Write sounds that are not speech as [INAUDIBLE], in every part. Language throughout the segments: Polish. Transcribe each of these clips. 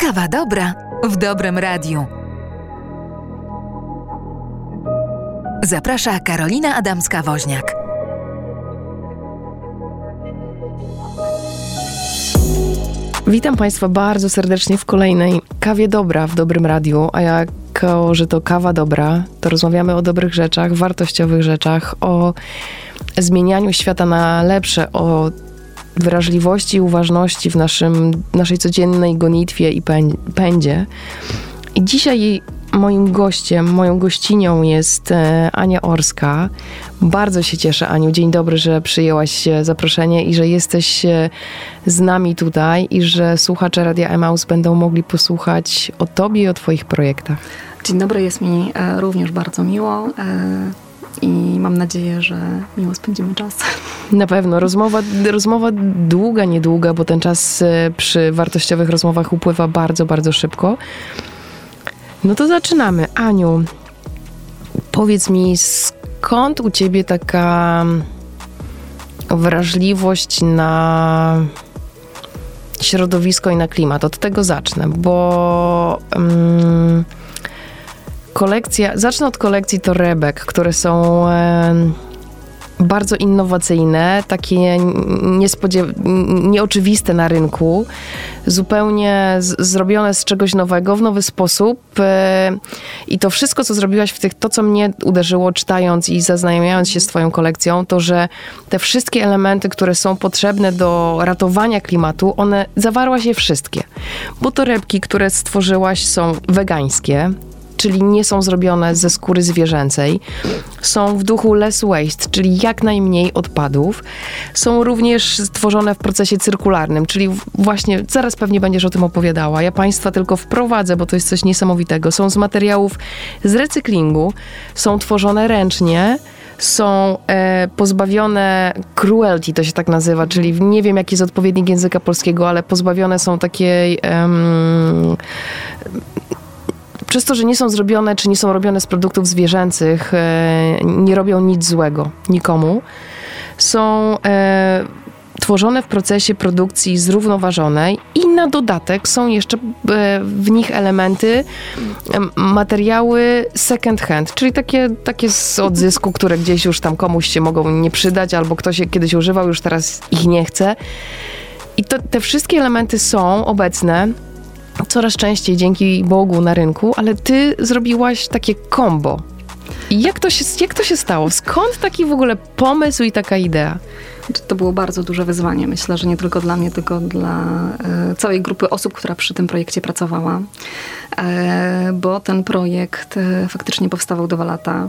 Kawa dobra w dobrym radiu. Zaprasza Karolina Adamska-Woźniak. Witam Państwa bardzo serdecznie w kolejnej kawie dobra w dobrym radiu, a jako, że to kawa dobra, to rozmawiamy o dobrych rzeczach, wartościowych rzeczach, o zmienianiu świata na lepsze, o wrażliwości i uważności w naszym, naszej codziennej gonitwie i pędzie. I dzisiaj moim gościem, moją gościnią jest e, Ania Orska. Bardzo się cieszę, Aniu. Dzień dobry, że przyjęłaś zaproszenie i że jesteś e, z nami tutaj i że słuchacze Radia Emaus będą mogli posłuchać o tobie i o twoich projektach. Dzień dobry, jest mi e, również bardzo miło i mam nadzieję, że miło spędzimy czas. Na pewno. Rozmowa, rozmowa długa, niedługa, bo ten czas przy wartościowych rozmowach upływa bardzo, bardzo szybko. No to zaczynamy. Aniu, powiedz mi, skąd u ciebie taka wrażliwość na środowisko i na klimat? Od tego zacznę, bo um, kolekcja, zacznę od kolekcji torebek, które są bardzo innowacyjne, takie nieoczywiste na rynku, zupełnie zrobione z czegoś nowego, w nowy sposób. I to wszystko, co zrobiłaś w tych, to co mnie uderzyło czytając i zaznajamiając się z Twoją kolekcją, to że te wszystkie elementy, które są potrzebne do ratowania klimatu, one zawarłaś je wszystkie. Bo torebki, które stworzyłaś, są wegańskie, czyli nie są zrobione ze skóry zwierzęcej. Są w duchu less waste, czyli jak najmniej odpadów. Są również stworzone w procesie cyrkularnym, czyli właśnie zaraz pewnie będziesz o tym opowiadała. Ja Państwa tylko wprowadzę, bo to jest coś niesamowitego. Są z materiałów z recyklingu, są tworzone ręcznie są e, pozbawione cruelty, to się tak nazywa, czyli nie wiem, jaki jest odpowiednik języka polskiego, ale pozbawione są takiej przez to, że nie są zrobione, czy nie są robione z produktów zwierzęcych, e, nie robią nic złego nikomu. Są e, tworzone w procesie produkcji zrównoważonej i na dodatek są jeszcze e, w nich elementy, materiały second hand, czyli takie, takie z odzysku, które gdzieś już tam komuś się mogą nie przydać, albo ktoś je kiedyś używał, już teraz ich nie chce. I to, te wszystkie elementy są obecne coraz częściej dzięki Bogu na rynku, ale ty zrobiłaś takie combo. Jak to, się, jak to się stało? Skąd taki w ogóle pomysł i taka idea? To było bardzo duże wyzwanie. Myślę, że nie tylko dla mnie, tylko dla e, całej grupy osób, która przy tym projekcie pracowała. E, bo ten projekt e, faktycznie powstawał dwa lata.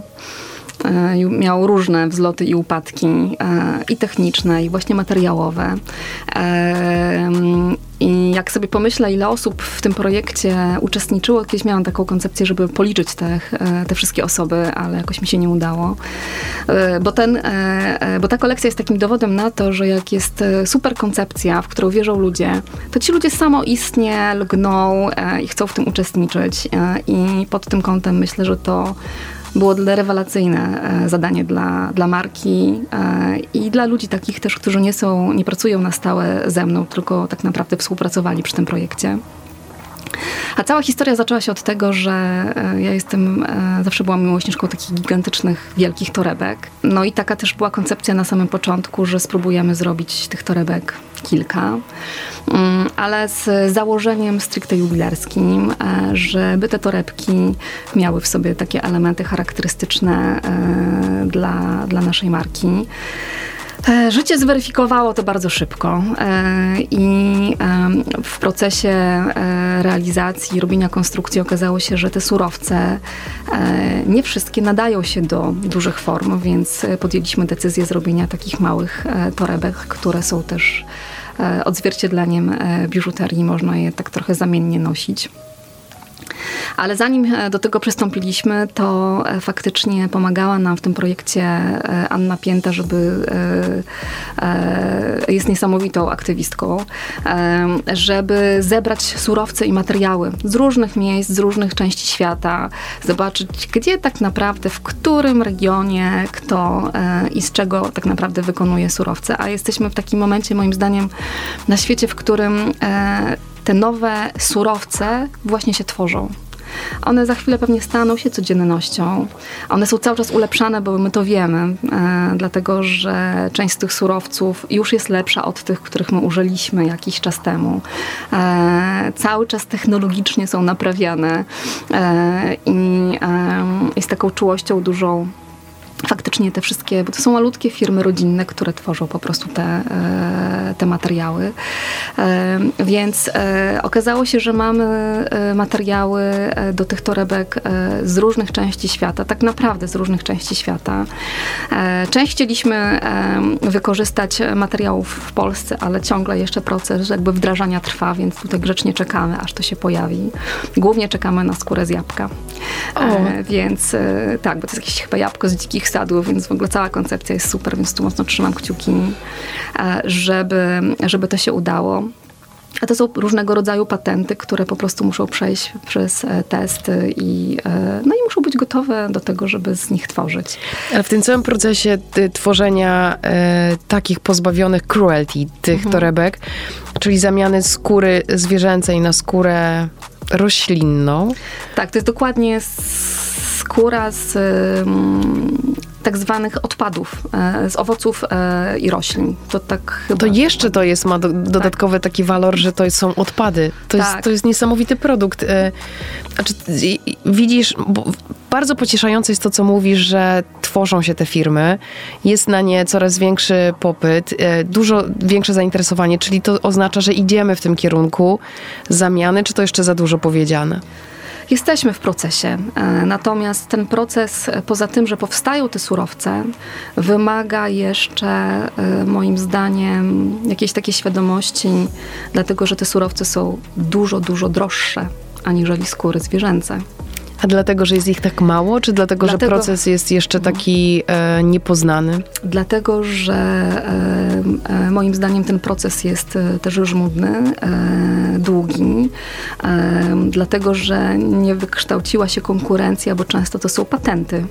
E, miał różne wzloty i upadki, e, i techniczne, i właśnie materiałowe. E, I jak sobie pomyślę, ile osób w tym projekcie uczestniczyło, kiedyś miałam taką koncepcję, żeby policzyć te, te wszystkie osoby, ale jakoś mi się nie udało. Bo, ten, bo ta kolekcja jest takim dowodem na to, że jak jest super koncepcja, w którą wierzą ludzie, to ci ludzie samoistnie lgną i chcą w tym uczestniczyć. I pod tym kątem myślę, że to było rewelacyjne e, zadanie dla, dla marki e, i dla ludzi takich też, którzy nie są, nie pracują na stałe ze mną, tylko tak naprawdę współpracowali przy tym projekcie. A cała historia zaczęła się od tego, że e, ja jestem, zawsze byłam miłośniczką takich gigantycznych, wielkich torebek. No i taka też była koncepcja na samym początku, że spróbujemy zrobić tych torebek kilka, mm, ale z założeniem stricte jubilerskim, e, żeby te torebki miały w sobie takie elementy charakterystyczne e, dla, dla naszej marki. E, życie zweryfikowało to bardzo szybko i w procesie realizacji, robienia konstrukcji okazało się, że te surowce nie wszystkie nadają się do dużych form, więc podjęliśmy decyzję zrobienia takich małych torebek, które są też E, odzwierciedleniem e, biżuterii. Można je tak trochę zamiennie nosić. Ale zanim e, do tego przystąpiliśmy, to faktycznie pomagała nam w tym projekcie Anna Pięta, żeby jest niesamowitą aktywistką, żeby zebrać surowce i materiały z różnych miejsc, z różnych części świata, zobaczyć, gdzie tak naprawdę, w którym regionie, kto i z czego tak naprawdę wykonuje surowce. A jesteśmy w takim momencie, moim zdaniem, na świecie, w którym te nowe surowce właśnie się tworzą. One za chwilę pewnie staną się codziennością. One są cały czas ulepszane, bo my to wiemy, e, dlatego że część z tych surowców już jest lepsza od tych, których my użyliśmy jakiś czas temu. E, cały czas technologicznie są naprawiane e, i, i z taką czułością dużą faktycznie te wszystkie, bo to są malutkie firmy rodzinne, które tworzą po prostu te, e, te materiały. E, więc e, okazało się, że mamy materiały do tych torebek z różnych części świata, tak naprawdę z różnych części świata. Część chcieliśmy wykorzystać materiałów w Polsce, ale ciągle jeszcze proces jakby wdrażania trwa, więc tutaj grzecznie czekamy, aż to się pojawi. Głównie czekamy na skórę z jabłka. O. Więc tak, bo to jest jakieś chyba jabłko z dzikich więc w ogóle cała koncepcja jest super, więc tu mocno trzymam kciuki, e, żeby, żeby to się udało. A to są różnego rodzaju patenty, które po prostu muszą przejść przez e, testy i, e, no i muszą być gotowe do tego, żeby z nich tworzyć. Ale w tym całym procesie tworzenia e, takich pozbawionych cruelty, tych mhm. torebek, czyli zamiany skóry zwierzęcej na skórę roślinną. Tak, to jest dokładnie skóra z tak zwanych odpadów e, z owoców e, i roślin. To tak chyba... To jeszcze to jest, ma do, dodatkowy tak. taki walor, że to są odpady. To, tak. jest, to jest niesamowity produkt. E, znaczy, widzisz, bardzo pocieszające jest to, co mówisz, że tworzą się te firmy, jest na nie coraz większy popyt, dużo większe zainteresowanie, czyli to oznacza, że idziemy w tym kierunku zamiany, czy to jeszcze za dużo powiedziane? Jesteśmy w procesie, e, natomiast ten proces, e, poza tym, że powstają te surowce, wymaga jeszcze, e, moim zdaniem, jakiejś takiej świadomości, dlatego że te surowce są dużo, dużo droższe aniżeli skóry zwierzęce. A dlatego, że jest ich tak mało, czy dlatego, dlatego, że proces jest jeszcze taki e, niepoznany? Dlatego, że e, e, moim zdaniem ten proces jest e, też żmudny, e, długi, e, dlatego, że nie wykształciła się konkurencja, bo często to są patenty.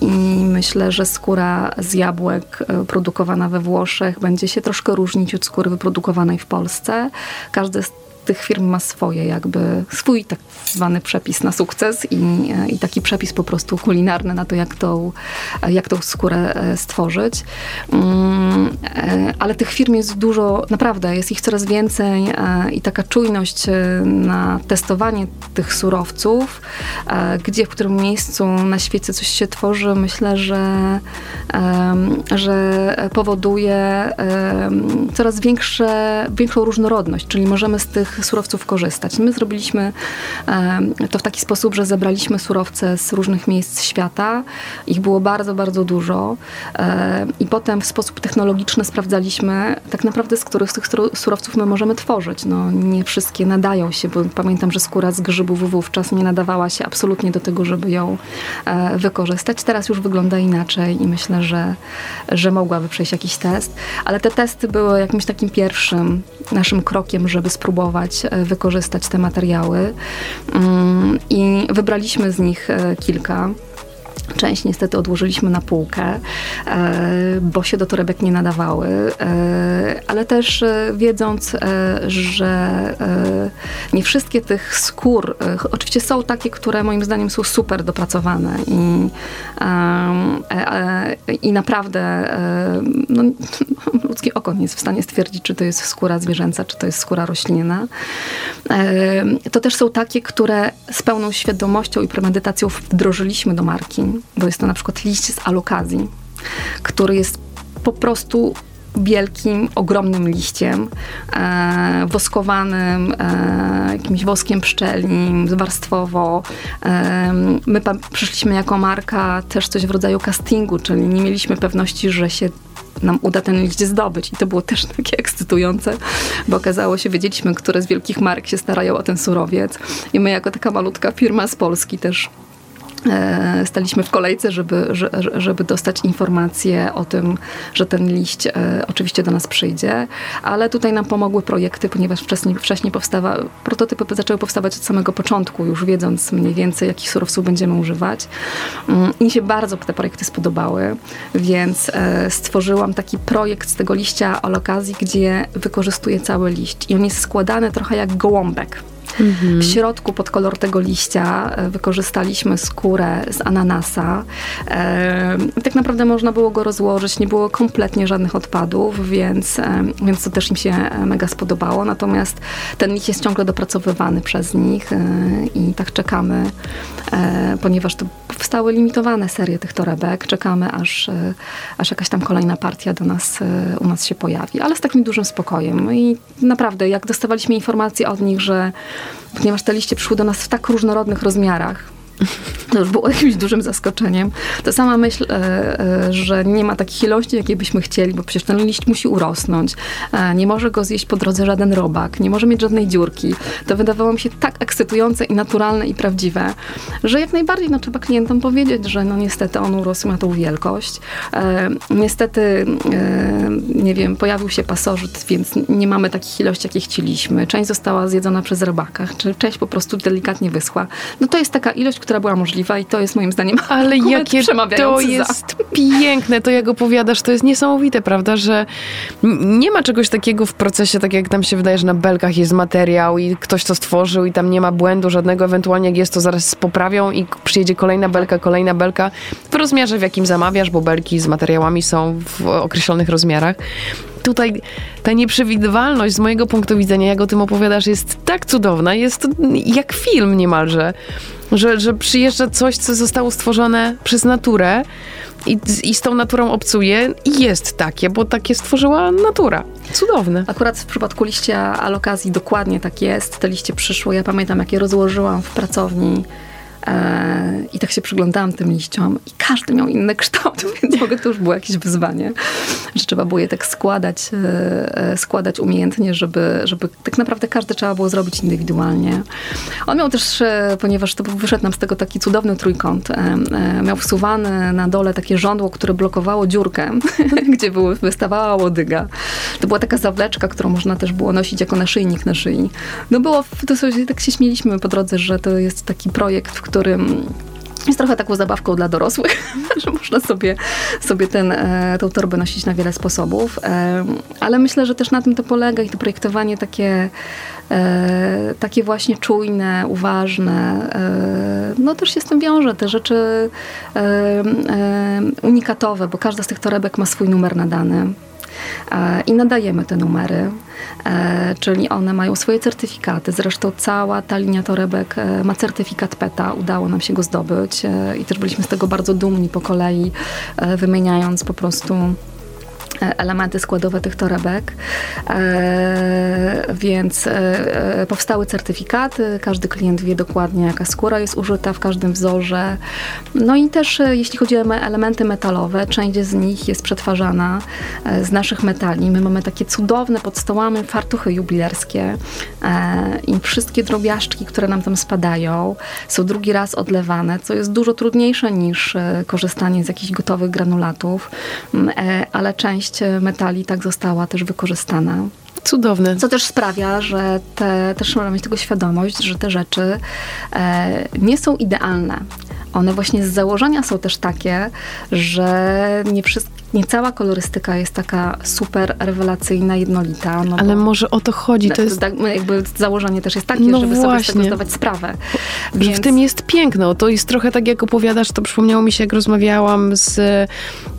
I myślę, że skóra z jabłek produkowana we Włoszech będzie się troszkę różnić od skóry wyprodukowanej w Polsce. Każdy z tych firm ma swoje jakby, swój tak zwany przepis na sukces i, i taki przepis po prostu kulinarny na to, jak tą, jak tą skórę e, stworzyć. Mm, e, ale tych firm jest dużo, naprawdę, jest ich coraz więcej e, i taka czujność na testowanie tych surowców, gdzie, w którym miejscu na świecie coś się tworzy, myślę, że, że powoduje coraz większe, większą różnorodność, czyli możemy z tych surowców korzystać. My zrobiliśmy to w taki sposób, że zebraliśmy surowce z różnych miejsc świata. Ich było bardzo, bardzo dużo i potem w sposób technologiczny sprawdzaliśmy tak naprawdę, z których z tych surowców my możemy tworzyć. No, nie wszystkie nadają się, bo pamiętam, że skóra z grzybów wówczas nie nadawała się absolutnie do tego, żeby ją e, wykorzystać. Teraz już wygląda inaczej i myślę, że, że mogłaby przejść jakiś test, ale te testy były jakimś takim pierwszym naszym krokiem, żeby spróbować spróbować e, wykorzystać te materiały. Mm, I wybraliśmy z nich e, kilka. Część niestety odłożyliśmy na półkę, e, bo się do torebek nie nadawały, e, ale też e, wiedząc, że nie wszystkie tych skór, oczywiście są takie, które moim zdaniem są super dopracowane i, i naprawdę no, [LAUGHS] ludzkie oko nie jest w stanie stwierdzić, czy to jest skóra zwierzęca, czy to jest skóra roślinna. To też są takie, które z pełną świadomością i premedytacją wdrożyliśmy do marki bo jest to na przykład liść z alokazji, który jest po prostu wielkim, ogromnym liściem, e, woskowanym, e, jakimś woskiem pszczelim, warstwowo. E, my przyszliśmy jako marka też coś w rodzaju castingu, czyli nie mieliśmy pewności, że się nam uda ten liść zdobyć. I to było też takie ekscytujące, bo okazało się, wiedzieliśmy, które z wielkich mark się starają o ten surowiec. I my jako taka malutka firma z Polski też staliśmy w kolejce, żeby, żeby dostać informację o tym, że ten liść e, oczywiście do nas przyjdzie, ale tutaj nam pomogły projekty, ponieważ wcześniej, wcześniej powstawa, prototypy zaczęły powstawać od samego początku, już wiedząc mniej więcej, jakich surowców będziemy używać. Mm, I mi się bardzo te projekty spodobały, więc e, stworzyłam taki projekt z tego liścia olokazji, gdzie wykorzystuję cały liść i on jest składany trochę jak gołąbek. W środku pod kolor tego liścia e, wykorzystaliśmy skórę z ananasa. E, tak naprawdę można było go rozłożyć, nie było kompletnie żadnych odpadów, więc, e, więc to też im się mega spodobało. Natomiast ten liść jest ciągle dopracowywany przez nich i tak czekamy, ponieważ to powstały limitowane serie tych torebek. Czekamy, aż, aż jakaś tam kolejna partia do nas, u nas się pojawi, ale z takim dużym spokojem. I naprawdę, jak dostawaliśmy informacje od nich, że ponieważ te liście przyszły do nas w tak różnorodnych rozmiarach, to już było [LAUGHS] jakimś dużym zaskoczeniem. To sama myśl, e, e, że nie ma takich ilości, jakie byśmy chcieli, bo przecież ten liść musi urosnąć. E, nie może go zjeść po drodze żaden robak, nie może mieć żadnej dziurki. To wydawało mi się tak ekscytujące i naturalne i prawdziwe, że jak najbardziej no, trzeba klientom powiedzieć, że no niestety on urósł, ma tą wielkość. Niestety, nie wiem, pojawił się pasożyt, więc nie mamy takich ilości, jakie chcieliśmy. Część została zjedzona przez robaka, czy część po prostu delikatnie wyschła. No to jest taka ilość, która była możliwa i to jest moim zdaniem [LAUGHS] Ale jakie to jest za. piękne, to jak opowiadasz, to jest niesamowite, prawda, że nie ma czegoś takiego w procesie, tak jak nam się wydaje, że na belkach jest materiał i ktoś to stworzył i tam nie ma błędu żadnego, ewentualnie jak jest, to zaraz poprawią i przyjedzie kolejna belka, kolejna belka w rozmiarze, w jakim zamawiasz, bo belki z materiałami są w określonych rozmiarach tutaj ta nieprzewidywalność z mojego punktu widzenia, jak o tym opowiadasz, jest tak cudowna, jest jak film niemalże że, że przyjeżdża coś, co zostało stworzone przez naturę i, i z tą naturą obcuje i jest takie, bo takie stworzyła natura. Cudowne. Akurat w przypadku liścia alokazji dokładnie tak jest. Te liście przyszło. Ja pamiętam, jak je rozłożyłam w pracowni I tak się przyglądałam tym liściom i każdy miał inny kształt, [LAUGHS] więc mogę to już było jakieś wyzwanie, że trzeba było je tak składać, e, e, składać umiejętnie, żeby, żeby tak naprawdę każdy trzeba było zrobić indywidualnie. On miał też, ponieważ to wyszedł nam z tego taki cudowny trójkąt, miał wsuwany na dole takie żądło, które blokowało dziurkę, [LAUGHS] gdzie były, wystawała łodyga. To była taka zawleczka, którą można też było nosić jako naszyjnik na szyi. No było, to sobie, tak się śmieliśmy po drodze, że to jest taki projekt, w którym jest trochę taką zabawką dla dorosłych, [LAUGHS] że można sobie, sobie ten, e, tą torbę nosić na wiele sposobów. E, ale myślę, że też na tym to polega i to projektowanie takie, e, takie właśnie czujne, uważne. No też się z tym wiąże. Te rzeczy unikatowe, bo każda z tych torebek ma swój numer nadany. I nadajemy te numery. E, czyli one mają swoje certyfikaty. Zresztą cała ta linia torebek e, ma certyfikat PETA. Udało nam się go zdobyć e, i też byliśmy z tego bardzo dumni po kolei, wymieniając po prostu elementy składowe tych torebek. E, więc e, powstały certyfikaty, każdy klient wie dokładnie, jaka skóra jest użyta w każdym wzorze. No i też e, jeśli chodzi o elementy metalowe, część z nich jest przetwarzana z naszych metali. My mamy takie cudowne pod stołami fartuchy jubilerskie i wszystkie drobiażdżki, które nam tam spadają, są drugi raz odlewane, co jest dużo trudniejsze niż korzystanie z jakichś gotowych granulatów, ale część część metali tak została też wykorzystana. Cudowne. Co też sprawia, że te, też trzeba mieć tego świadomość, że te rzeczy e, nie są idealne. One właśnie z założenia są też takie, że nie, wszystkie nie cała kolorystyka jest taka super rewelacyjna, jednolita. No Ale może o to chodzi. To jest... Tak, jakby założenie też jest takie, no żeby właśnie. sobie z tego zdawać sprawę. Więc... Że w tym jest piękno. To jest trochę tak, jak opowiadasz, to przypomniało mi się, jak rozmawiałam z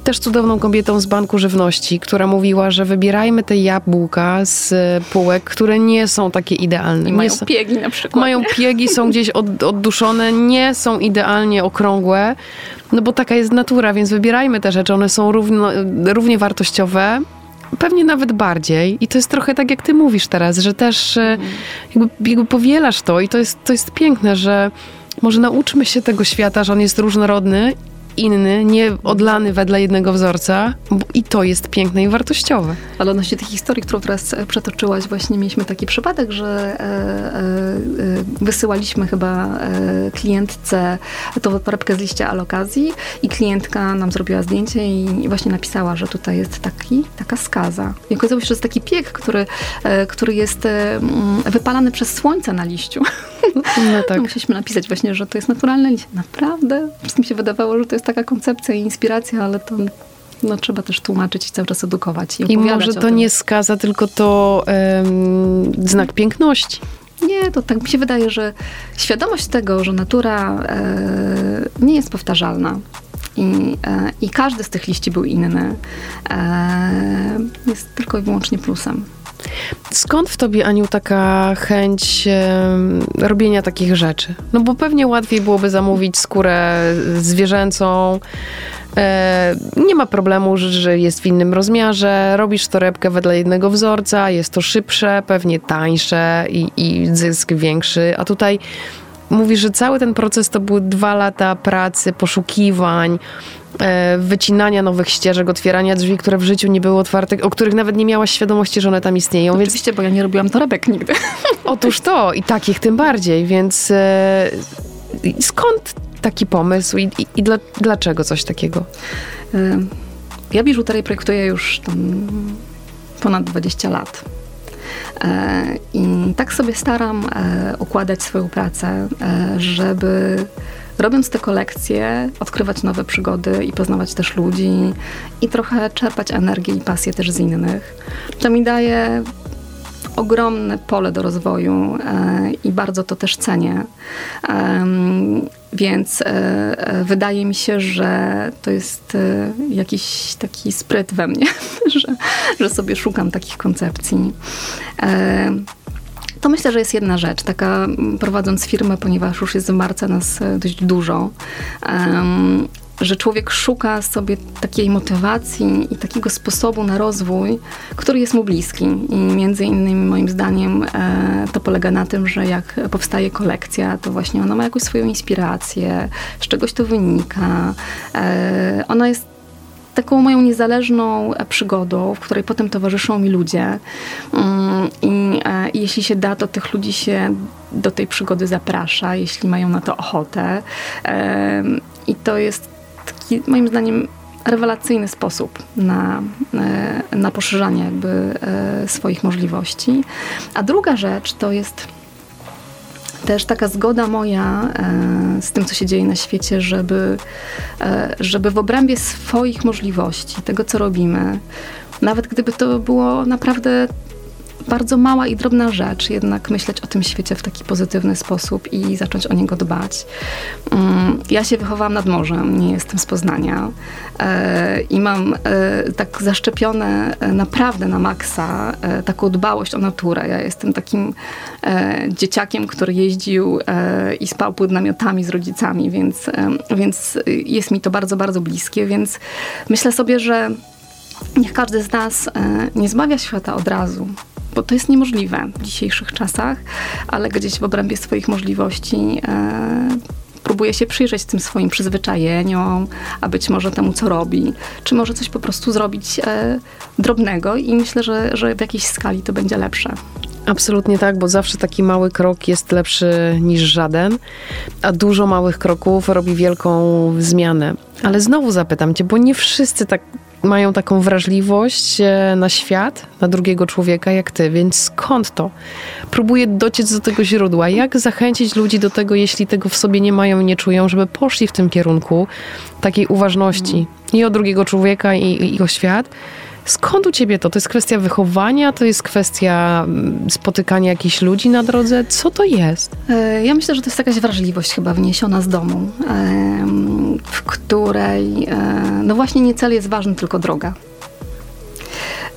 też cudowną kobietą z Banku Żywności, która mówiła, że wybierajmy te jabłka z półek, które nie są takie idealne. I mają są... piegi na przykład. Mają piegi, są gdzieś od, odduszone, nie są idealnie okrągłe. No bo taka jest natura, więc wybierajmy te rzeczy. One są równo, równie wartościowe, pewnie nawet bardziej. I to jest trochę tak, jak ty mówisz teraz, że też mm. jakby, jakby powielasz to i to jest, to jest piękne, że może nauczmy się tego świata, że on jest różnorodny inny, nie odlany wedle jednego wzorca bo i to jest piękne i wartościowe. Ale odnośnie tych historii, którą teraz e, przetoczyłaś, właśnie mieliśmy taki przypadek, że e, e, wysyłaliśmy chyba klientce tą torebkę z liścia alokazji i klientka nam zrobiła zdjęcie i właśnie napisała, że tutaj jest taki, taka skaza. I okazało się, że jest taki piek, który, który jest wypalany przez słońce na liściu. No [LAUGHS] tak. Musieliśmy napisać właśnie, że to jest naturalne liście. Naprawdę? Wszystkim się wydawało, że to jest taka koncepcja i inspiracja, ale to no, trzeba też tłumaczyć i cały czas edukować. I, I może to nie skaza, tylko to um, znak piękności. Nie, to tak mi się wydaje, że świadomość tego, że natura e, nie jest powtarzalna i, e, i każdy z tych liści był inny, e, jest tylko i wyłącznie plusem. Skąd w tobie, Aniu, taka chęć e, robienia takich rzeczy? No bo pewnie łatwiej byłoby zamówić skórę zwierzęcą, E, nie ma problemu, że jest w innym rozmiarze, robisz torebkę wedle jednego wzorca, jest to szybsze, pewnie tańsze i, i zysk większy, a tutaj mówisz, że cały ten proces to były dwa lata pracy, poszukiwań, wycinania nowych ścieżek, otwierania drzwi, które w życiu nie były otwarte, o których nawet nie miałaś świadomości, że one tam istnieją. Oczywiście, więc... bo ja nie robiłam torebek nigdy. [LAUGHS] Otóż to i takich tym bardziej, więc e, skąd taki pomysł i, i, i dla, dlaczego coś takiego? Ja biżuterię projektuję już tam ponad 20 lat. E, I tak sobie staram e, układać swoją pracę, e, żeby robiąc te kolekcje, odkrywać nowe przygody i poznawać też ludzi i trochę czerpać energię i pasję też z innych. To mi daje ogromne pole do rozwoju e, i bardzo to też cenię. Więc e, e, wydaje mi się, że to jest jakiś taki spryt we mnie, [LAUGHS] że, że sobie szukam takich koncepcji. To myślę, że jest jedna rzecz, taka prowadząc firmę, ponieważ już jest w marce nas dość dużo, że człowiek szuka sobie takiej motywacji i takiego sposobu na rozwój, który jest mu bliski. I między innymi moim zdaniem e, to polega na tym, że jak powstaje kolekcja, to właśnie ona ma jakąś swoją inspirację, z czegoś to wynika. E, ona jest taką moją niezależną przygodą, w której potem towarzyszą mi ludzie. Mm, I, e, I, jeśli się da, to tych ludzi się do tej przygody zaprasza, jeśli mają na to ochotę. I to jest taki moim zdaniem rewelacyjny sposób na, e, na poszerzanie jakby e, swoich możliwości. A druga rzecz to jest też taka zgoda moja e, z tym, co się dzieje na świecie, żeby, żeby w obrębie swoich możliwości, tego co robimy, nawet gdyby to było naprawdę bardzo mała i drobna rzecz, jednak myśleć o tym świecie w taki pozytywny sposób i zacząć o niego dbać. Mm, ja się wychowałam nad morzem, nie jestem z Poznania e, i mam e, tak zaszczepione e, naprawdę na maksa taką dbałość o naturę. Ja jestem takim dzieciakiem, który jeździł i spał pod namiotami z rodzicami, więc, więc jest mi to bardzo, bardzo bliskie, więc myślę sobie, że niech każdy z nas nie zbawia świata od razu, bo to jest niemożliwe w dzisiejszych czasach, ale gdzieś w obrębie swoich możliwości e, próbuje się przyjrzeć tym swoim przyzwyczajeniom, a być może temu, co robi, czy może coś po prostu zrobić e, drobnego i myślę, że, że w jakiejś skali to będzie lepsze. Absolutnie tak, bo zawsze taki mały krok jest lepszy niż żaden, a dużo małych kroków robi wielką zmianę. Ale znowu zapytam cię, bo nie wszyscy tak mają taką wrażliwość e, na świat, na drugiego człowieka jak ty, więc skąd to? Próbuję dociec do tego źródła. Jak zachęcić ludzi do tego, jeśli tego w sobie nie mają i nie czują, żeby poszli w tym kierunku takiej uważności i o drugiego człowieka, i, i o świat, Skąd u ciebie to? To jest kwestia wychowania, to jest kwestia mm, spotykania jakichś ludzi na drodze? Co to jest? E, ja myślę, że to jest jakaś wrażliwość chyba wniesiona z domu, w której e, no właśnie nie cel jest ważny, tylko droga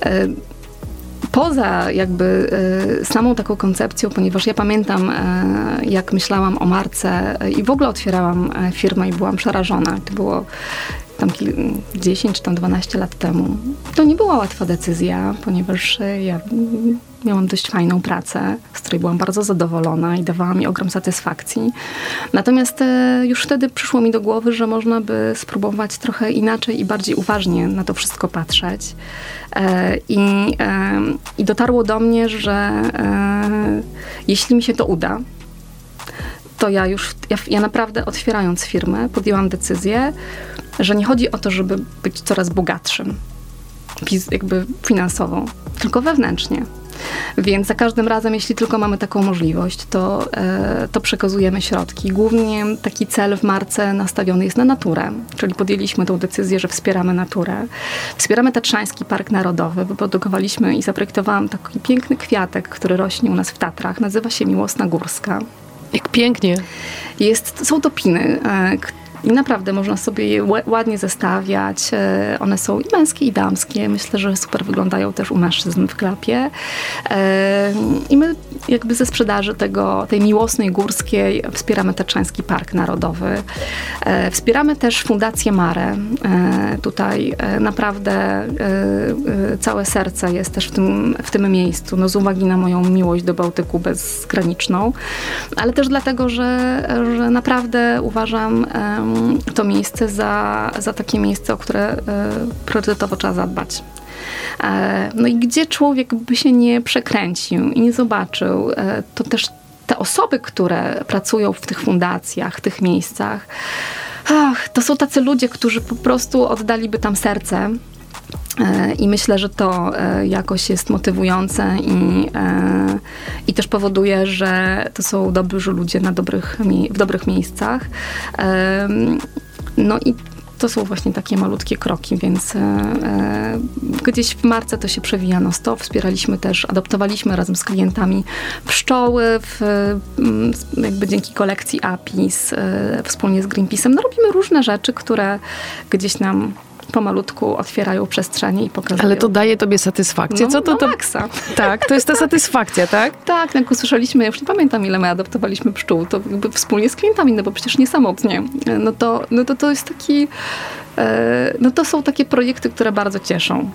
e, poza jakby samą taką koncepcją, ponieważ ja pamiętam, jak myślałam o marce i w ogóle otwierałam firmę i byłam przerażona. To było tam 10 czy tam 12 lat temu, to nie była łatwa decyzja, ponieważ ja miałam dość fajną pracę, z której byłam bardzo zadowolona i dawała mi ogrom satysfakcji. Natomiast e, już wtedy przyszło mi do głowy, że można by spróbować trochę inaczej i bardziej uważnie na to wszystko patrzeć. E, I, e, i dotarło do mnie, że jeśli mi się to uda, to ja już, ja, ja naprawdę otwierając firmę, podjęłam decyzję, że nie chodzi o to, żeby być coraz bogatszym, jakby finansowo, tylko wewnętrznie. Więc za każdym razem, jeśli tylko mamy taką możliwość, to, e, to przekazujemy środki. Głównie taki cel w marce nastawiony jest na naturę, czyli podjęliśmy tą decyzję, że wspieramy naturę. Wspieramy Tatrzański Park Narodowy. Wyprodukowaliśmy i zaprojektowałam taki piękny kwiatek, który rośnie u nas w Tatrach. Nazywa się Miłosna Górska. Jak pięknie. Jest, są to piny, e, i naprawdę można sobie je ładnie zestawiać. E, one są i męskie, i damskie. Myślę, że super wyglądają też u mężczyzn w klapie. E, I my jakby ze sprzedaży tego, tej miłosnej górskiej wspieramy Taczański Park Narodowy. E, wspieramy też Fundację Mare. Tutaj naprawdę całe serce jest też w tym, w tym miejscu, no z uwagi na moją miłość do Bałtyku bezgraniczną, ale też dlatego, że, że naprawdę uważam to miejsce za, za takie miejsce, o które e, priorytetowo trzeba zadbać. E, no i gdzie człowiek by się nie przekręcił i nie zobaczył, e, to też te osoby, które pracują w tych fundacjach, tych miejscach, ach, to są tacy ludzie, którzy po prostu oddaliby tam serce. I myślę, że to jakoś jest motywujące i, i też powoduje, że to są dobrzy ludzie na dobrych, w dobrych miejscach. No i to są właśnie takie malutkie kroki, więc e, e, gdzieś w marce to się przewija no stop. Wspieraliśmy też, adoptowaliśmy razem z klientami pszczoły, w, mm, jakby dzięki kolekcji APIS, e, wspólnie z Greenpeace'em. No robimy różne rzeczy, które gdzieś nam pomalutku otwierają przestrzenie i pokazują. Ale to daje tobie satysfakcję. No, Co to, no to... maksa. Tak, to jest ta satysfakcja, tak? [LAUGHS] tak, jak usłyszeliśmy, ja już nie pamiętam ile my adoptowaliśmy pszczół, to jakby wspólnie z klientami, no bo przecież nie samotnie. No to, no to, to jest taki, e, no to są takie projekty, które bardzo cieszą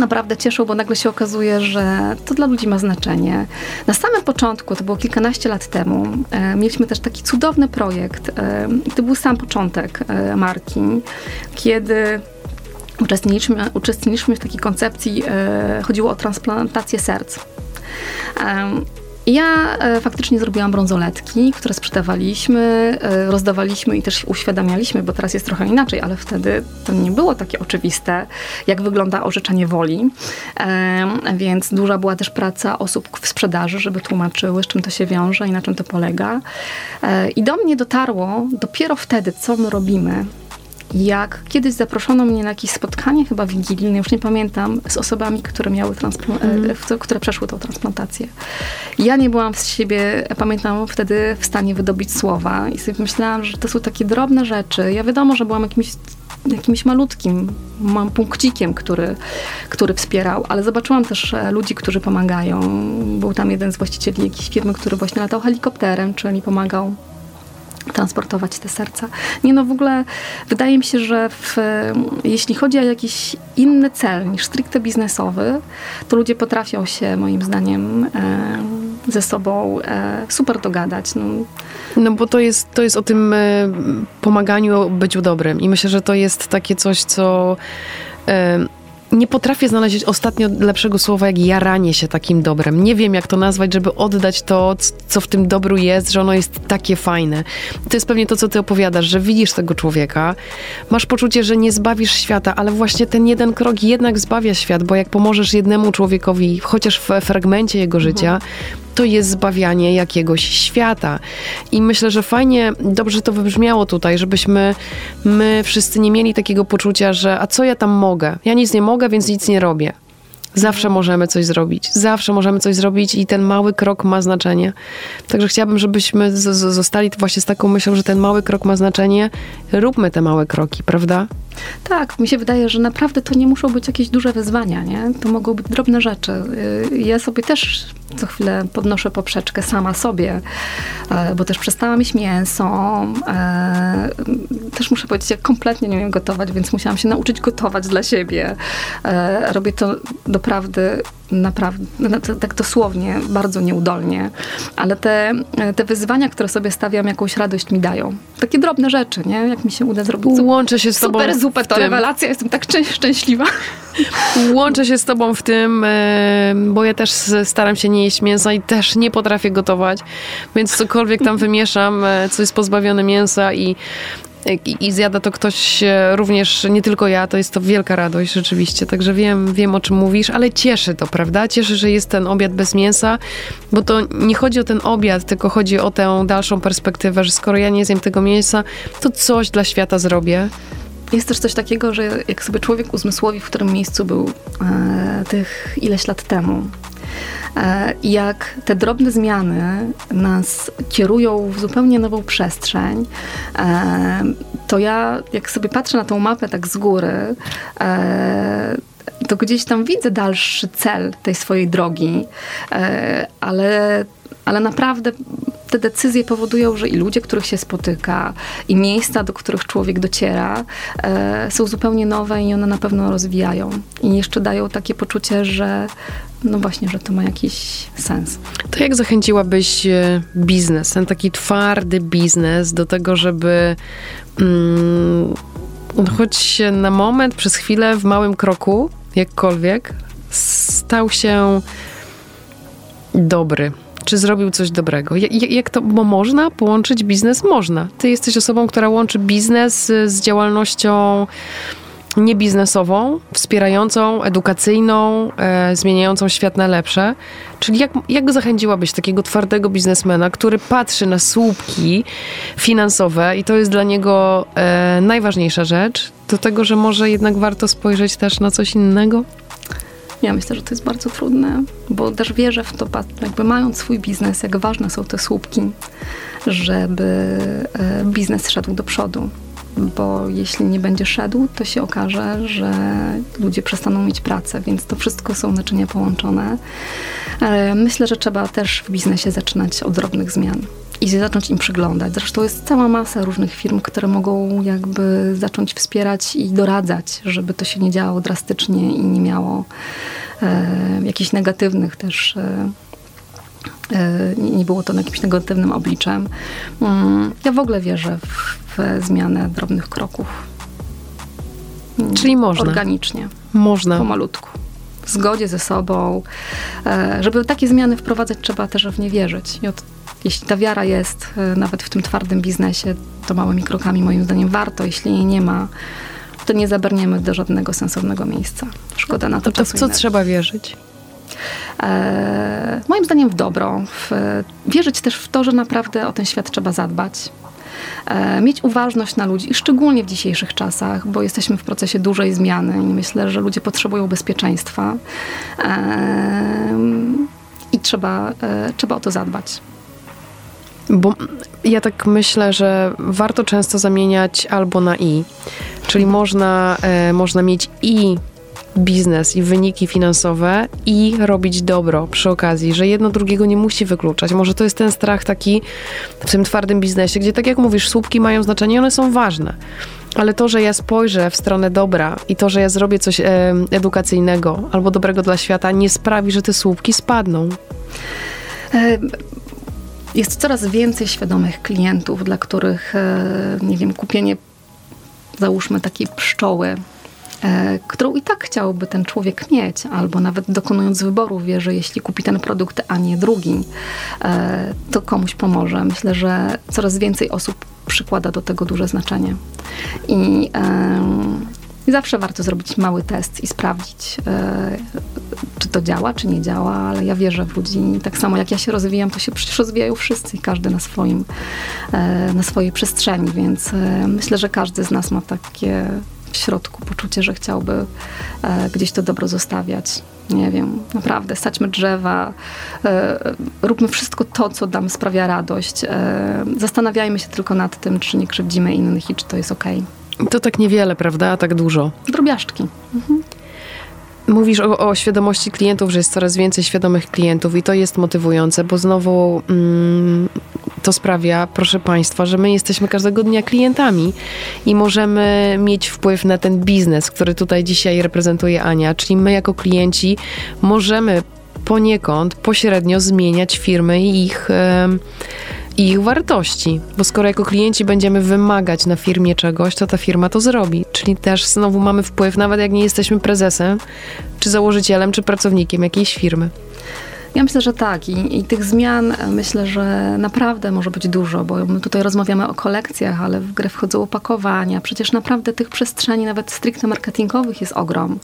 naprawdę cieszą, bo nagle się okazuje, że to dla ludzi ma znaczenie. Na samym początku, to było kilkanaście lat temu, e, mieliśmy też taki cudowny projekt. E, to był sam początek e, marki, kiedy uczestniczyliśmy, uczestniczyliśmy w takiej koncepcji, e, chodziło o transplantację serc. Ja e, faktycznie zrobiłam brązoletki, które sprzedawaliśmy, e, rozdawaliśmy i też uświadamialiśmy, bo teraz jest trochę inaczej, ale wtedy to nie było takie oczywiste, jak wygląda orzeczenie woli. Więc duża była też praca osób w sprzedaży, żeby tłumaczyły, z czym to się wiąże i na czym to polega. I do mnie dotarło dopiero wtedy, co my robimy, jak kiedyś zaproszono mnie na jakieś spotkanie, chyba wigilijne, już nie pamiętam, z osobami, które miały mm. które przeszły tą transplantację. Ja nie byłam z siebie, pamiętam wtedy w stanie wydobyć słowa i sobie myślałam, że to są takie drobne rzeczy. Ja wiadomo, że byłam jakimś jakimś malutkim mam punkcikiem, który, który wspierał, ale zobaczyłam też e, ludzi, którzy pomagają. Był tam jeden z właścicieli jakiejś firmy, który właśnie latał helikopterem, czyli pomagał transportować te serca. Nie no, w ogóle wydaje mi się, że w, jeśli chodzi o jakiś inny cel niż stricte biznesowy, to ludzie potrafią się moim zdaniem e, ze sobą e, super dogadać. No. no bo to jest, to jest o tym e, pomaganiu, byciu dobrym i myślę, że to jest takie coś, co e, nie potrafię znaleźć ostatnio lepszego słowa jak jaranie się takim dobrem. Nie wiem, jak to nazwać, żeby oddać to, co w tym dobru jest, że ono jest takie fajne. To jest pewnie to, co ty opowiadasz, że widzisz tego człowieka, masz poczucie, że nie zbawisz świata, ale właśnie ten jeden krok jednak zbawia świat, bo jak pomożesz jednemu człowiekowi, chociaż w fragmencie jego życia, to jest zbawianie jakiegoś świata. I myślę, że fajnie, dobrze to wybrzmiało tutaj, żebyśmy my wszyscy nie mieli takiego poczucia, że a co ja tam mogę? Ja nic nie mogę, więc nic nie robię. Zawsze możemy coś zrobić. Zawsze możemy coś zrobić i ten mały krok ma znaczenie. Także chciałabym, żebyśmy zostali właśnie z taką myślą, że ten mały krok ma znaczenie. Róbmy te małe kroki, prawda? Tak, mi się wydaje, że naprawdę to nie muszą być jakieś duże wyzwania, nie? To mogą być drobne rzeczy. Y, ja sobie też co chwilę podnoszę poprzeczkę sama sobie, e, bo też przestałam mieć mięso. E, też muszę powiedzieć, ja kompletnie nie umiem gotować, więc musiałam się nauczyć gotować dla siebie. E, robię to doprawdy, naprawdę, no, tak dosłownie, bardzo nieudolnie, ale te, te wyzwania, które sobie stawiam, jakąś radość mi dają. Takie drobne rzeczy, nie? Jak mi się uda zrobić Łączę się z tobą super zupę, to tym. rewelacja, jestem tak szczęśliwa. [LAUGHS] Łączę się z tobą w tym, bo ja też staram się nie jeść mięsa i też nie potrafię gotować, więc cokolwiek tam wymieszam, e, co jest pozbawione mięsa i i, i zjada to ktoś e, również, nie tylko ja, to jest to wielka radość rzeczywiście, także wiem, wiem o czym mówisz, ale cieszy to, prawda? Cieszy, że jest ten obiad bez mięsa, bo to nie chodzi o ten obiad, tylko chodzi o tę dalszą perspektywę, że skoro ja nie zjem tego mięsa, to coś dla świata zrobię. Jest też coś takiego, że jak sobie człowiek uzmysłowi, w którym miejscu był e, tych ileś lat temu, e, jak te drobne zmiany nas kierują w zupełnie nową przestrzeń, e, to ja, jak sobie patrzę na tą mapę tak z góry, e, to gdzieś tam widzę dalszy cel tej swojej drogi, e, ale, ale naprawdę te decyzje powodują, że i ludzie, których się spotyka, i miejsca, do których człowiek dociera, e, są zupełnie nowe i one na pewno rozwijają. I jeszcze dają takie poczucie, że no właśnie, że to ma jakiś sens. To jak zachęciłabyś e, biznes, ten taki twardy biznes do tego, żeby mm, choć na moment, przez chwilę, w małym kroku, jakkolwiek, stał się dobry, czy zrobił coś dobrego. Jak, jak to, bo można połączyć biznes? Można. Ty jesteś osobą, która łączy biznes z działalnością niebiznesową, wspierającą, edukacyjną, e, zmieniającą świat na lepsze. Czyli jak, jak zachęciłabyś takiego twardego biznesmena, który patrzy na słupki finansowe i to jest dla niego e, najważniejsza rzecz, do tego, że może jednak warto spojrzeć też na coś innego? Ja myślę, że to jest bardzo trudne, bo też wierzę w to, jakby mając swój biznes, jak ważne są te słupki, żeby e, biznes szedł do przodu. Bo jeśli nie będzie szedł, to się okaże, że ludzie przestaną mieć pracę, więc to wszystko są naczynia połączone. Myślę, że trzeba też w biznesie zaczynać od drobnych zmian i zacząć im przyglądać. Zresztą jest cała masa różnych firm, które mogą jakby zacząć wspierać i doradzać, żeby to się nie działo drastycznie i nie miało e, jakichś negatywnych też e, e nie było to jakimś negatywnym obliczem. Mm, ja w ogóle wierzę w, w zmianę drobnych kroków. Czyli można. Organicznie. Można. Pomalutku. W zgodzie ze sobą. E, żeby takie zmiany wprowadzać, trzeba też w nie wierzyć. I od jeśli ta wiara jest e, nawet w tym twardym biznesie, to małymi krokami moim zdaniem warto. Jeśli jej nie ma, to nie zabrniemy do żadnego sensownego miejsca. Szkoda na to, to w co trzeba wierzyć? E, moim zdaniem w dobro. W, wierzyć też w to, że naprawdę o ten świat trzeba zadbać. E, mieć uważność na ludzi, szczególnie w dzisiejszych czasach, bo jesteśmy w procesie dużej zmiany i myślę, że ludzie potrzebują bezpieczeństwa. E, I trzeba, trzeba o to zadbać. Bo ja tak myślę, że warto często zamieniać albo na i. Czyli można, e, można mieć i biznes i wyniki finansowe i robić dobro przy okazji, że jedno drugiego nie musi wykluczać. Może to jest ten strach taki w tym twardym biznesie, gdzie tak jak mówisz, słupki mają znaczenie, one są ważne. Ale to, że ja spojrzę w stronę dobra i to, że ja zrobię coś e, edukacyjnego albo dobrego dla świata, nie sprawi, że te słupki spadną. E, jest coraz więcej świadomych klientów, dla których, e, nie wiem, kupienie, załóżmy, takiej pszczoły, e, którą i tak chciałby ten człowiek mieć, albo nawet dokonując wyboru wie, że jeśli kupi ten produkt, a nie drugi, e, to komuś pomoże. Myślę, że coraz więcej osób przykłada do tego duże znaczenie. I i zawsze warto zrobić mały test i sprawdzić, e, czy to działa, czy nie działa, ale ja wierzę w ludzi. Tak samo jak ja się rozwijam, to się przecież rozwijają wszyscy każdy na swoim, e, na swojej przestrzeni, więc e, myślę, że każdy z nas ma takie w środku poczucie, że chciałby gdzieś to dobro zostawiać. Nie wiem, naprawdę, staćmy drzewa, róbmy wszystko to, co nam sprawia radość. zastanawiajmy się tylko nad tym, czy nie krzywdzimy innych i czy to jest okej. Okay. To tak niewiele, prawda? A tak dużo. Drobiażdżki. Mówisz o, o, świadomości klientów, że jest coraz więcej świadomych klientów i to jest motywujące, bo znowu mm, to sprawia, proszę Państwa, że my jesteśmy każdego dnia klientami i możemy mieć wpływ na ten biznes, który tutaj dzisiaj reprezentuje Ania, czyli my jako klienci możemy poniekąd pośrednio zmieniać firmy i ich. Yy, i ich wartości. Bo skoro jako klienci będziemy wymagać na firmie czegoś, to ta firma to zrobi. Czyli też znowu mamy wpływ, nawet jak nie jesteśmy prezesem, czy założycielem, czy pracownikiem jakiejś firmy. Ja myślę, że tak. I, I, tych zmian e, myślę, że naprawdę może być dużo, bo my tutaj rozmawiamy o kolekcjach, ale w grę wchodzą opakowania. Przecież naprawdę tych przestrzeni, nawet stricte marketingowych, jest ogrom.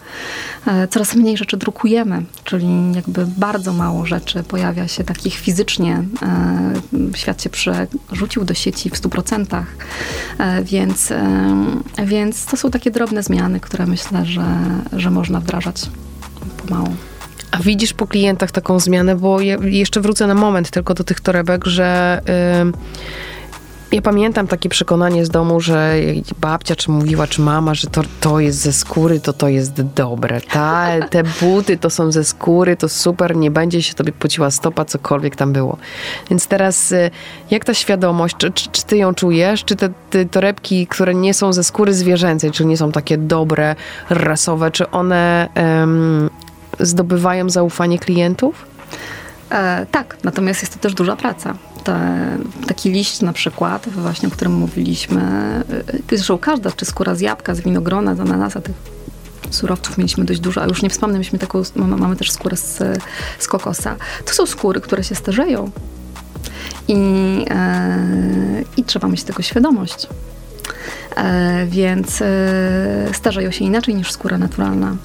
E, coraz mniej rzeczy drukujemy, czyli jakby bardzo mało rzeczy pojawia się takich fizycznie. E, świat się przerzucił do sieci w 100%, więc, więc to są takie drobne zmiany, które myślę, że, że można wdrażać pomału. A widzisz po klientach taką zmianę, bo jeszcze wrócę na moment tylko do tych torebek, że yy, ja pamiętam takie przekonanie z domu, że babcia czy mówiła, czy mama, że to, to jest ze skóry, to to jest dobre. Ta, te buty to są ze skóry, to super, nie będzie się tobie pociła stopa, cokolwiek tam było. Więc teraz y, jak ta świadomość, czy, czy, czy ty ją czujesz, czy te, te torebki, które nie są ze skóry zwierzęcej, czy nie są takie dobre, rasowe, czy one zdobywają zaufanie klientów? E, tak, natomiast jest to też duża praca. Te, taki liść na przykład, właśnie o którym mówiliśmy, e, zresztą każda, czy skóra z jabłka, z winogrona, z ananasa, tych surowców mieliśmy dość dużo, a już nie wspomnę, myśmy taką, mamy też skórę z, z kokosa. To są skóry, które się starzeją i, e, i trzeba mieć tego świadomość. E, więc e, starzeją się inaczej niż skóra naturalna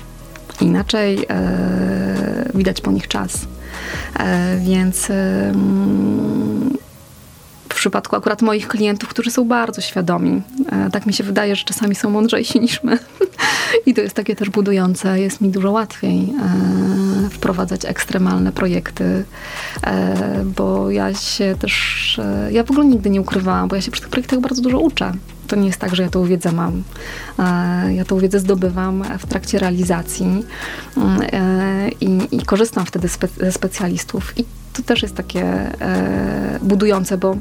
inaczej e, widać po nich czas. E, więc w przypadku akurat moich klientów, którzy są bardzo świadomi, e, tak mi się wydaje, że czasami są mądrzejsi niż my. [LAUGHS] I to jest takie też budujące. Jest mi dużo łatwiej wprowadzać ekstremalne projekty, bo ja się też, ja w ogóle nigdy nie ukrywałam, bo ja się przy tych projektach bardzo dużo uczę to nie jest tak, że ja tą wiedzę mam. E, ja tą wiedzę zdobywam w trakcie realizacji e, i, i korzystam wtedy ze specjalistów. I to też jest takie e, budujące, bo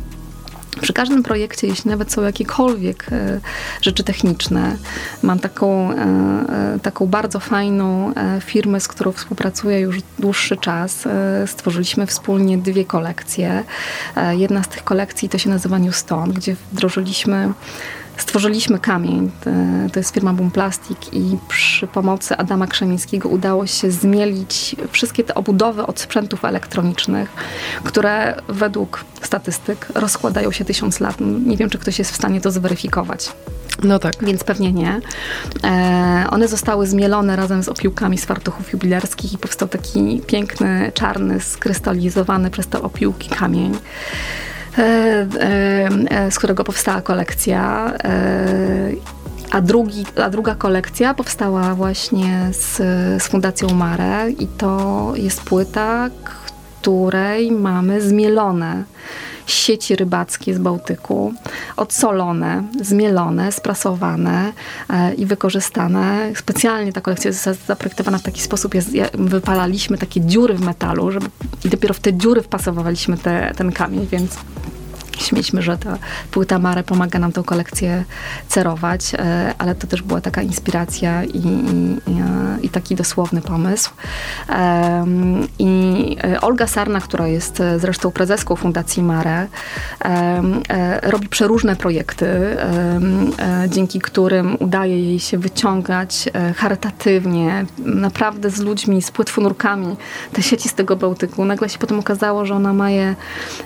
przy każdym projekcie, jeśli nawet są jakiekolwiek e, rzeczy techniczne, mam taką, e, e, taką bardzo fajną firmę, z którą współpracuję już dłuższy czas. Stworzyliśmy wspólnie dwie kolekcje. Jedna z tych kolekcji to się nazywa New Stone, gdzie wdrożyliśmy Stworzyliśmy kamień, to jest firma Boom Plastic i przy pomocy Adama Krzemińskiego udało się zmielić wszystkie te obudowy od sprzętów elektronicznych, które według statystyk rozkładają się tysiąc lat. Nie wiem, czy ktoś jest w stanie to zweryfikować. No tak. Więc pewnie nie. E, one zostały zmielone razem z opiłkami z fartuchów jubilerskich i powstał taki piękny, czarny, skrystalizowany przez te opiłki kamień. E, e, e, z którego powstała kolekcja. A, drugi, a druga kolekcja powstała właśnie z, z Fundacją Mare i to jest płyta, której mamy zmielone sieci rybackie z Bałtyku, odsolone, zmielone, sprasowane e, i wykorzystane. Specjalnie ta kolekcja jest zaprojektowana w taki sposób, jest, wypalaliśmy takie dziury w metalu, żeby, i dopiero w te dziury wpasowaliśmy te, ten kamień, więc Śmieliśmy, że ta płyta Mare pomaga nam tę kolekcję cerować, e, ale to też była taka inspiracja i, i, i taki dosłowny pomysł. I e, Olga Sarna, która jest e, zresztą prezeską Fundacji Mare, robi przeróżne projekty, dzięki którym udaje jej się wyciągać charytatywnie, naprawdę z ludźmi, z płetwonurkami te sieci z tego Bałtyku. Nagle się potem okazało, że ona ma je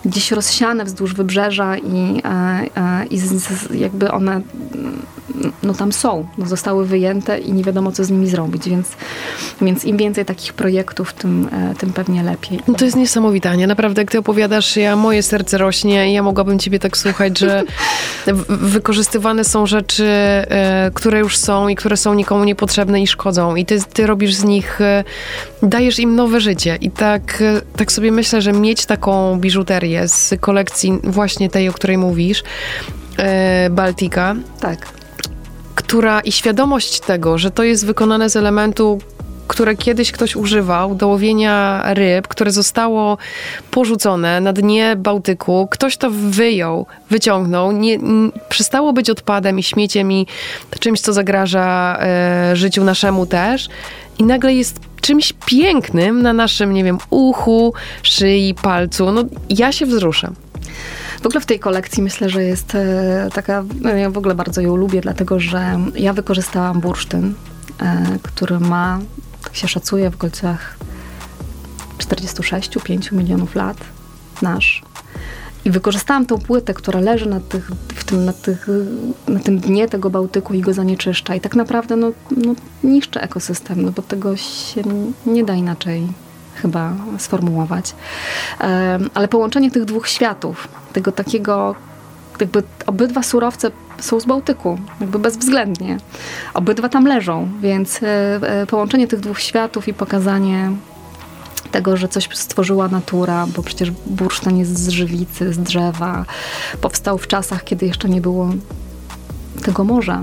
gdzieś rozsiane wzdłuż wybrzeża wybrzeża i, e, e, i z, jakby one no tam są, no zostały wyjęte i nie wiadomo, co z nimi zrobić, więc, więc im więcej takich projektów, tym, e, tym pewnie lepiej. No to jest niesamowite, Ania. Naprawdę, jak ty opowiadasz, ja, moje serce rośnie i ja mogłabym ciebie tak słuchać, że [LAUGHS] wykorzystywane są rzeczy, które już są i które są nikomu niepotrzebne i szkodzą i ty, ty robisz z nich, dajesz im nowe życie i tak, tak sobie myślę, że mieć taką biżuterię z kolekcji właśnie tej, o której mówisz, Baltika. Tak która i świadomość tego, że to jest wykonane z elementu, które kiedyś ktoś używał do łowienia ryb, które zostało porzucone na dnie Bałtyku. Ktoś to wyjął, wyciągnął, nie, przestało być odpadem i śmieciem i czymś, co zagraża e, życiu naszemu też. I nagle jest czymś pięknym na naszym, nie wiem, uchu, szyi, palcu. No, ja się wzruszam. W ogóle w tej kolekcji myślę, że jest e, taka, no, ja w ogóle bardzo ją lubię, dlatego że ja wykorzystałam bursztyn, e, który ma, tak się szacuje, w okolicach 46-5 milionów lat, nasz. I wykorzystałam tą płytę, która leży na, tych, w tym, na, tych, na tym dnie tego Bałtyku i go zanieczyszcza. I tak naprawdę no, no, niszczy ekosystem, no bo tego się nie da inaczej chyba sformułować. Ale połączenie tych dwóch światów, tego takiego, jakby obydwa surowce są z Bałtyku, jakby bezwzględnie. Obydwa tam leżą, więc e, e, połączenie tych dwóch światów i pokazanie tego, że coś stworzyła natura, bo przecież bursztyn jest z żywicy, z drzewa. Powstał w czasach, kiedy jeszcze nie było tego morza.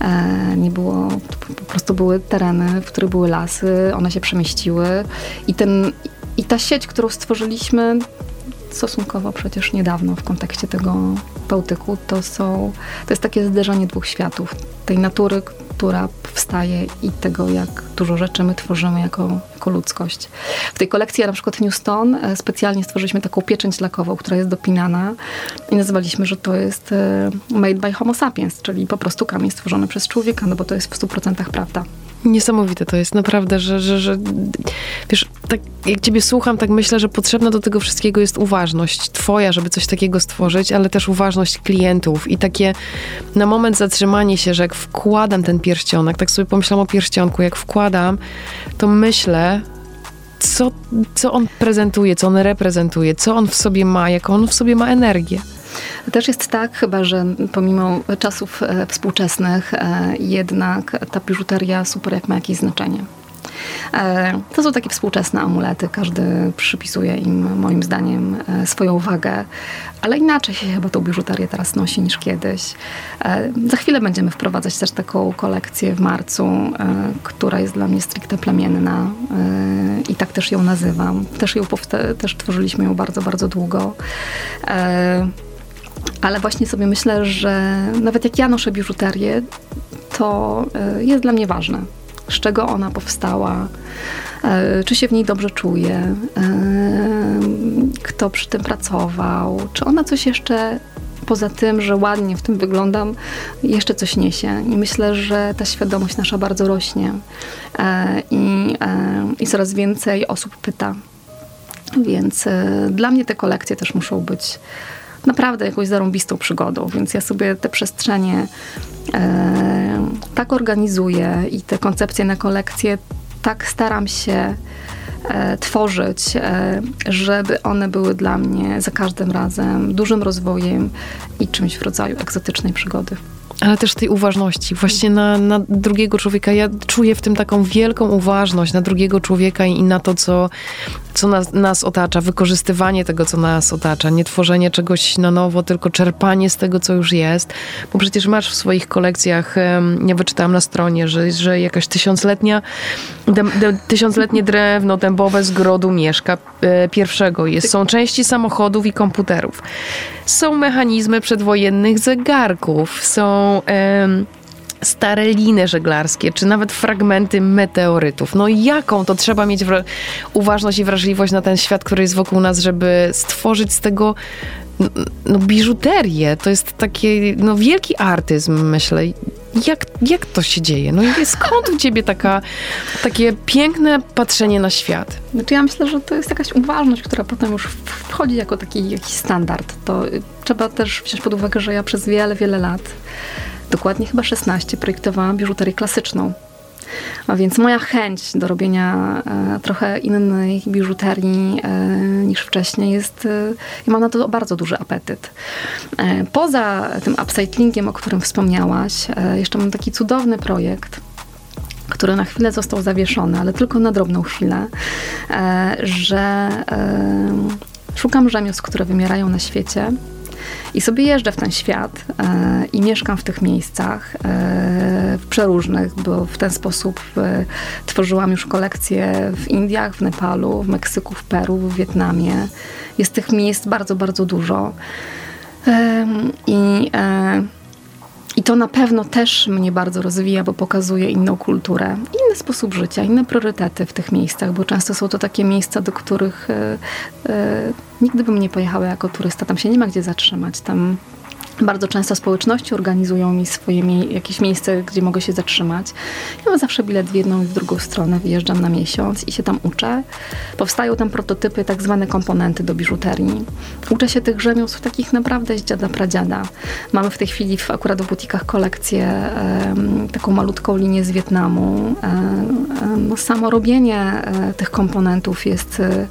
E, nie było, po prostu były tereny, w których były lasy, one się przemieściły i, ten, i ta sieć, którą stworzyliśmy stosunkowo przecież niedawno w kontekście tego Bałtyku, to są, to jest takie zderzenie dwóch światów. Tej natury, która powstaje i tego, jak dużo rzeczy my tworzymy jako, jako ludzkość. W tej kolekcji na przykład Newston e, specjalnie stworzyliśmy taką pieczęć lakową, która jest dopinana i nazwaliśmy, że to jest e, made by homo sapiens, czyli po prostu kamień stworzony przez człowieka, no bo to jest w 100% prawda. Niesamowite to jest, naprawdę, że, że, że wiesz, tak jak ciebie słucham, tak myślę, że potrzebna do tego wszystkiego jest uważność twoja, żeby coś takiego stworzyć, ale też uważność klientów i takie na moment zatrzymanie się, że jak wkładam ten pierścionek, tak sobie pomyślałam o pierścionku, jak wkładam, to myślę, co, co on prezentuje, co on reprezentuje, co on w sobie ma, jaką on w sobie ma energię. Też jest tak chyba, że pomimo czasów e, współczesnych e, jednak ta biżuteria super jak ma jakieś znaczenie. E, To są takie współczesne amulety, każdy przypisuje im moim zdaniem swoją wagę, ale inaczej się chyba tą biżuterię teraz nosi niż kiedyś. Za chwilę będziemy wprowadzać też taką kolekcję w marcu, która jest dla mnie stricte plemienna i tak też ją nazywam. Też ją też tworzyliśmy ją bardzo, bardzo długo. Ale właśnie sobie myślę, że nawet jak ja noszę biżuterię, to e, jest dla mnie ważne, z czego ona powstała, e, czy się w niej dobrze czuję, e, kto przy tym pracował, czy ona coś jeszcze poza tym, że ładnie w tym wyglądam, jeszcze coś niesie. I myślę, że ta świadomość nasza bardzo rośnie i, i coraz więcej osób pyta. Więc dla mnie te kolekcje też muszą być naprawdę jakąś zarąbistą przygodą, więc ja sobie te przestrzenie e, tak organizuję i te koncepcje na kolekcje tak staram się e, tworzyć, e, żeby one były dla mnie za każdym razem dużym rozwojem i czymś w rodzaju egzotycznej przygody. Ale też tej uważności, właśnie na, na drugiego człowieka. Ja czuję w tym taką wielką uważność na drugiego człowieka i na to, co, co nas, nas otacza, wykorzystywanie tego, co nas otacza, nie tworzenie czegoś na nowo, tylko czerpanie z tego, co już jest. Bo przecież masz w swoich kolekcjach, ja wyczytałam na stronie, że, że jakaś tysiącletnia, dem, de, tysiącletnie drewno dębowe z grodu mieszka e, pierwszego jest. Są części samochodów i komputerów. Są mechanizmy przedwojennych zegarków, są stare liny żeglarskie, czy nawet fragmenty meteorytów. No jaką to trzeba mieć uważność i wrażliwość na ten świat, który jest wokół nas, żeby stworzyć z tego no, biżuterię. To jest taki no, wielki artyzm, myślę. Jak, jak to się dzieje? No i skąd u ciebie taka, takie piękne patrzenie na świat? Znaczy ja myślę, że to jest jakaś uważność, która potem już wchodzi jako taki jakiś standard. To y, trzeba też wziąć pod uwagę, że ja przez wiele, wiele lat, dokładnie chyba 16, projektowałam biżuterię klasyczną. A więc moja chęć do robienia e, trochę innej biżuterii e, niż wcześniej jest, e, ja mam na to bardzo duży apetyt. Poza tym upcyclingiem, o którym wspomniałaś, jeszcze mam taki cudowny projekt, który na chwilę został zawieszony, ale tylko na drobną chwilę, że szukam rzemiosł, które wymierają na świecie I sobie jeżdżę w ten świat e, i mieszkam w tych miejscach e, przeróżnych, bo w ten sposób e, tworzyłam już kolekcje w Indiach, w Nepalu, w Meksyku, w Peru, w Wietnamie. Jest tych miejsc bardzo, bardzo dużo. I i to na pewno też mnie bardzo rozwija, bo pokazuje inną kulturę, inny sposób życia, inne priorytety w tych miejscach, bo często są to takie miejsca, do których e, e, nigdy bym nie pojechała jako turysta. Tam się nie ma gdzie zatrzymać. Tam bardzo często społeczności organizują mi swoje mie jakieś miejsce, gdzie mogę się zatrzymać. Ja mam zawsze bilet w jedną i w drugą stronę, wyjeżdżam na miesiąc i się tam uczę. Powstają tam prototypy, tak zwane komponenty do biżuterii. Uczę się tych rzemiosł takich naprawdę z dziada pradziada. Mamy w tej chwili w, akurat w butikach kolekcję um, taką malutką linię z Wietnamu. Um, no, samo robienie um, tych komponentów jest e,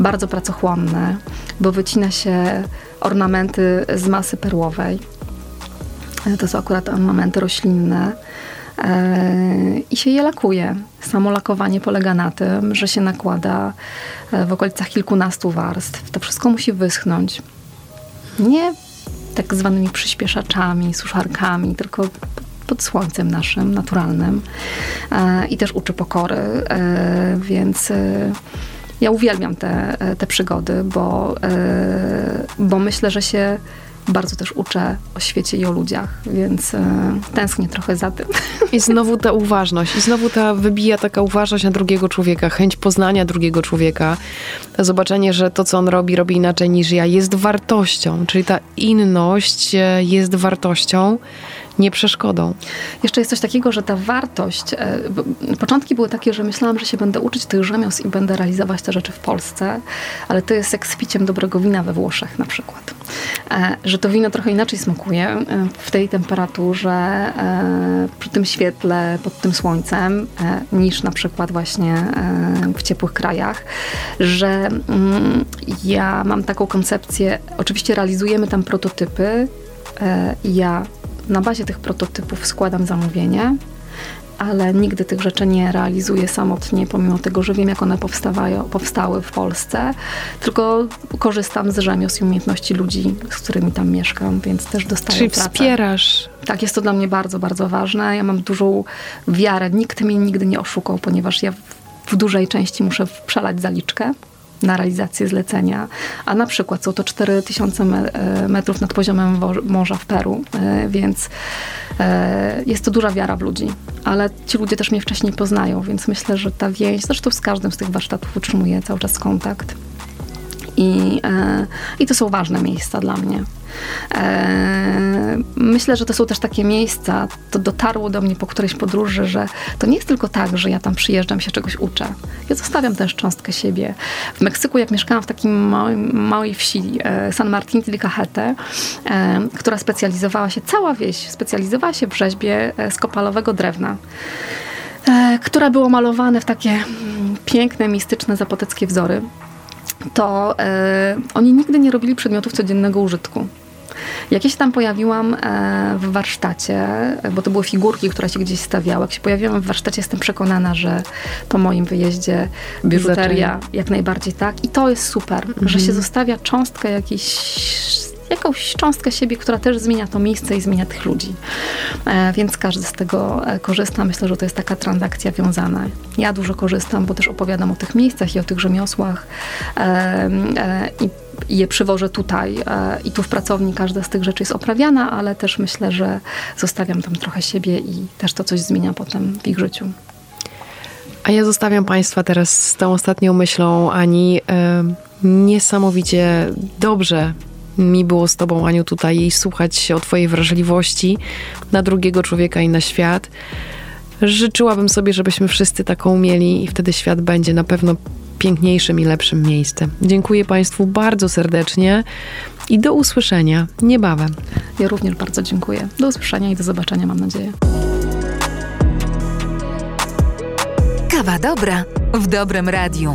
bardzo pracochłonne, bo wycina się ornamenty z masy perłowej. E, to są akurat ornamenty roślinne. E, I się je lakuje. Samo lakowanie polega na tym, że się nakłada e, w okolicach kilkunastu warstw. To wszystko musi wyschnąć. Nie tak zwanymi przyspieszaczami, suszarkami, tylko pod słońcem naszym, naturalnym. I też uczy pokory, więc ja uwielbiam te, te przygody, bo, e, bo myślę, że się bardzo też uczę o świecie i o ludziach, więc e, tęsknię trochę za tym. I znowu ta uważność, i znowu ta wybija taka uważność na drugiego człowieka, chęć poznania drugiego człowieka, zobaczenie, że to, co on robi, robi inaczej niż ja, jest wartością, czyli ta inność e, jest wartością nie przeszkodą. Jeszcze jest coś takiego, że ta wartość, e, początki były takie, że myślałam, że się będę uczyć tych rzemiosł i będę realizować te rzeczy w Polsce, ale to jest jak z piciem dobrego wina we Włoszech na przykład. E, że to wino trochę inaczej smakuje e, w tej temperaturze, przy tym świetle, pod tym słońcem, niż na przykład właśnie w ciepłych krajach, że mm, ja mam taką koncepcję, oczywiście realizujemy tam prototypy, ja na bazie tych prototypów składam zamówienie, ale nigdy tych rzeczy nie realizuję samotnie, pomimo tego, że wiem, jak one powstały w Polsce, tylko korzystam z rzemiosł i umiejętności ludzi, z którymi tam mieszkam, więc też dostaję Czyli pracę. wspierasz. Tak, jest to dla mnie bardzo, bardzo ważne. Ja mam dużą wiarę. Nikt mnie nigdy nie oszukał, ponieważ ja w dużej części muszę przelać zaliczkę na realizację zlecenia, a na przykład są to 4000 e, metrów nad poziomem morza w Peru, e, więc e, jest to duża wiara w ludzi, ale ci ludzie też mnie wcześniej poznają, więc myślę, że ta więź, zresztą z każdym z tych warsztatów utrzymuję cały czas kontakt. I, i to są ważne miejsca dla mnie. E, myślę, że to są też takie miejsca, to dotarło do mnie po którejś podróży, że to nie jest tylko tak, że ja tam przyjeżdżam, się czegoś uczę. Ja zostawiam też cząstkę siebie. W Meksyku, jak mieszkałam w takim małej, wsi, e, San Martín de Cajete, e, która specjalizowała się, cała wieś specjalizowała się w rzeźbie z kopalowego drewna które było malowane w takie mm, piękne, mistyczne, zapoteckie wzory to e, oni nigdy nie robili przedmiotów codziennego użytku. Jak ja się tam pojawiłam e, w warsztacie, bo to były figurki, które się gdzieś stawiały, jak się pojawiłam w warsztacie, jestem przekonana, że po moim wyjeździe biżuteria jak najbardziej tak. I to jest super, mhm. że się zostawia cząstkę jakiejś jakąś cząstkę siebie, która też zmienia to miejsce i zmienia tych ludzi. E, więc każdy z tego e, korzysta. Myślę, że to jest taka transakcja wiązana. Ja dużo korzystam, bo też opowiadam o tych miejscach i o tych rzemiosłach e, i i je przywożę tutaj i tu w pracowni każda z tych rzeczy jest oprawiana, ale też myślę, że zostawiam tam trochę siebie i też to coś zmienia potem w ich życiu. A ja zostawiam Państwa teraz z tą ostatnią myślą, Ani. Niesamowicie dobrze mi było z Tobą, Aniu, tutaj i słuchać o Twojej wrażliwości na drugiego człowieka i na świat. Życzyłabym sobie, żebyśmy wszyscy taką mieli i wtedy świat będzie na pewno piękniejszym i lepszym miejscem. Dziękuję Państwu bardzo serdecznie i do usłyszenia niebawem. Ja również bardzo dziękuję. Do usłyszenia i do zobaczenia, mam nadzieję. Kawa dobra w dobrym radiu.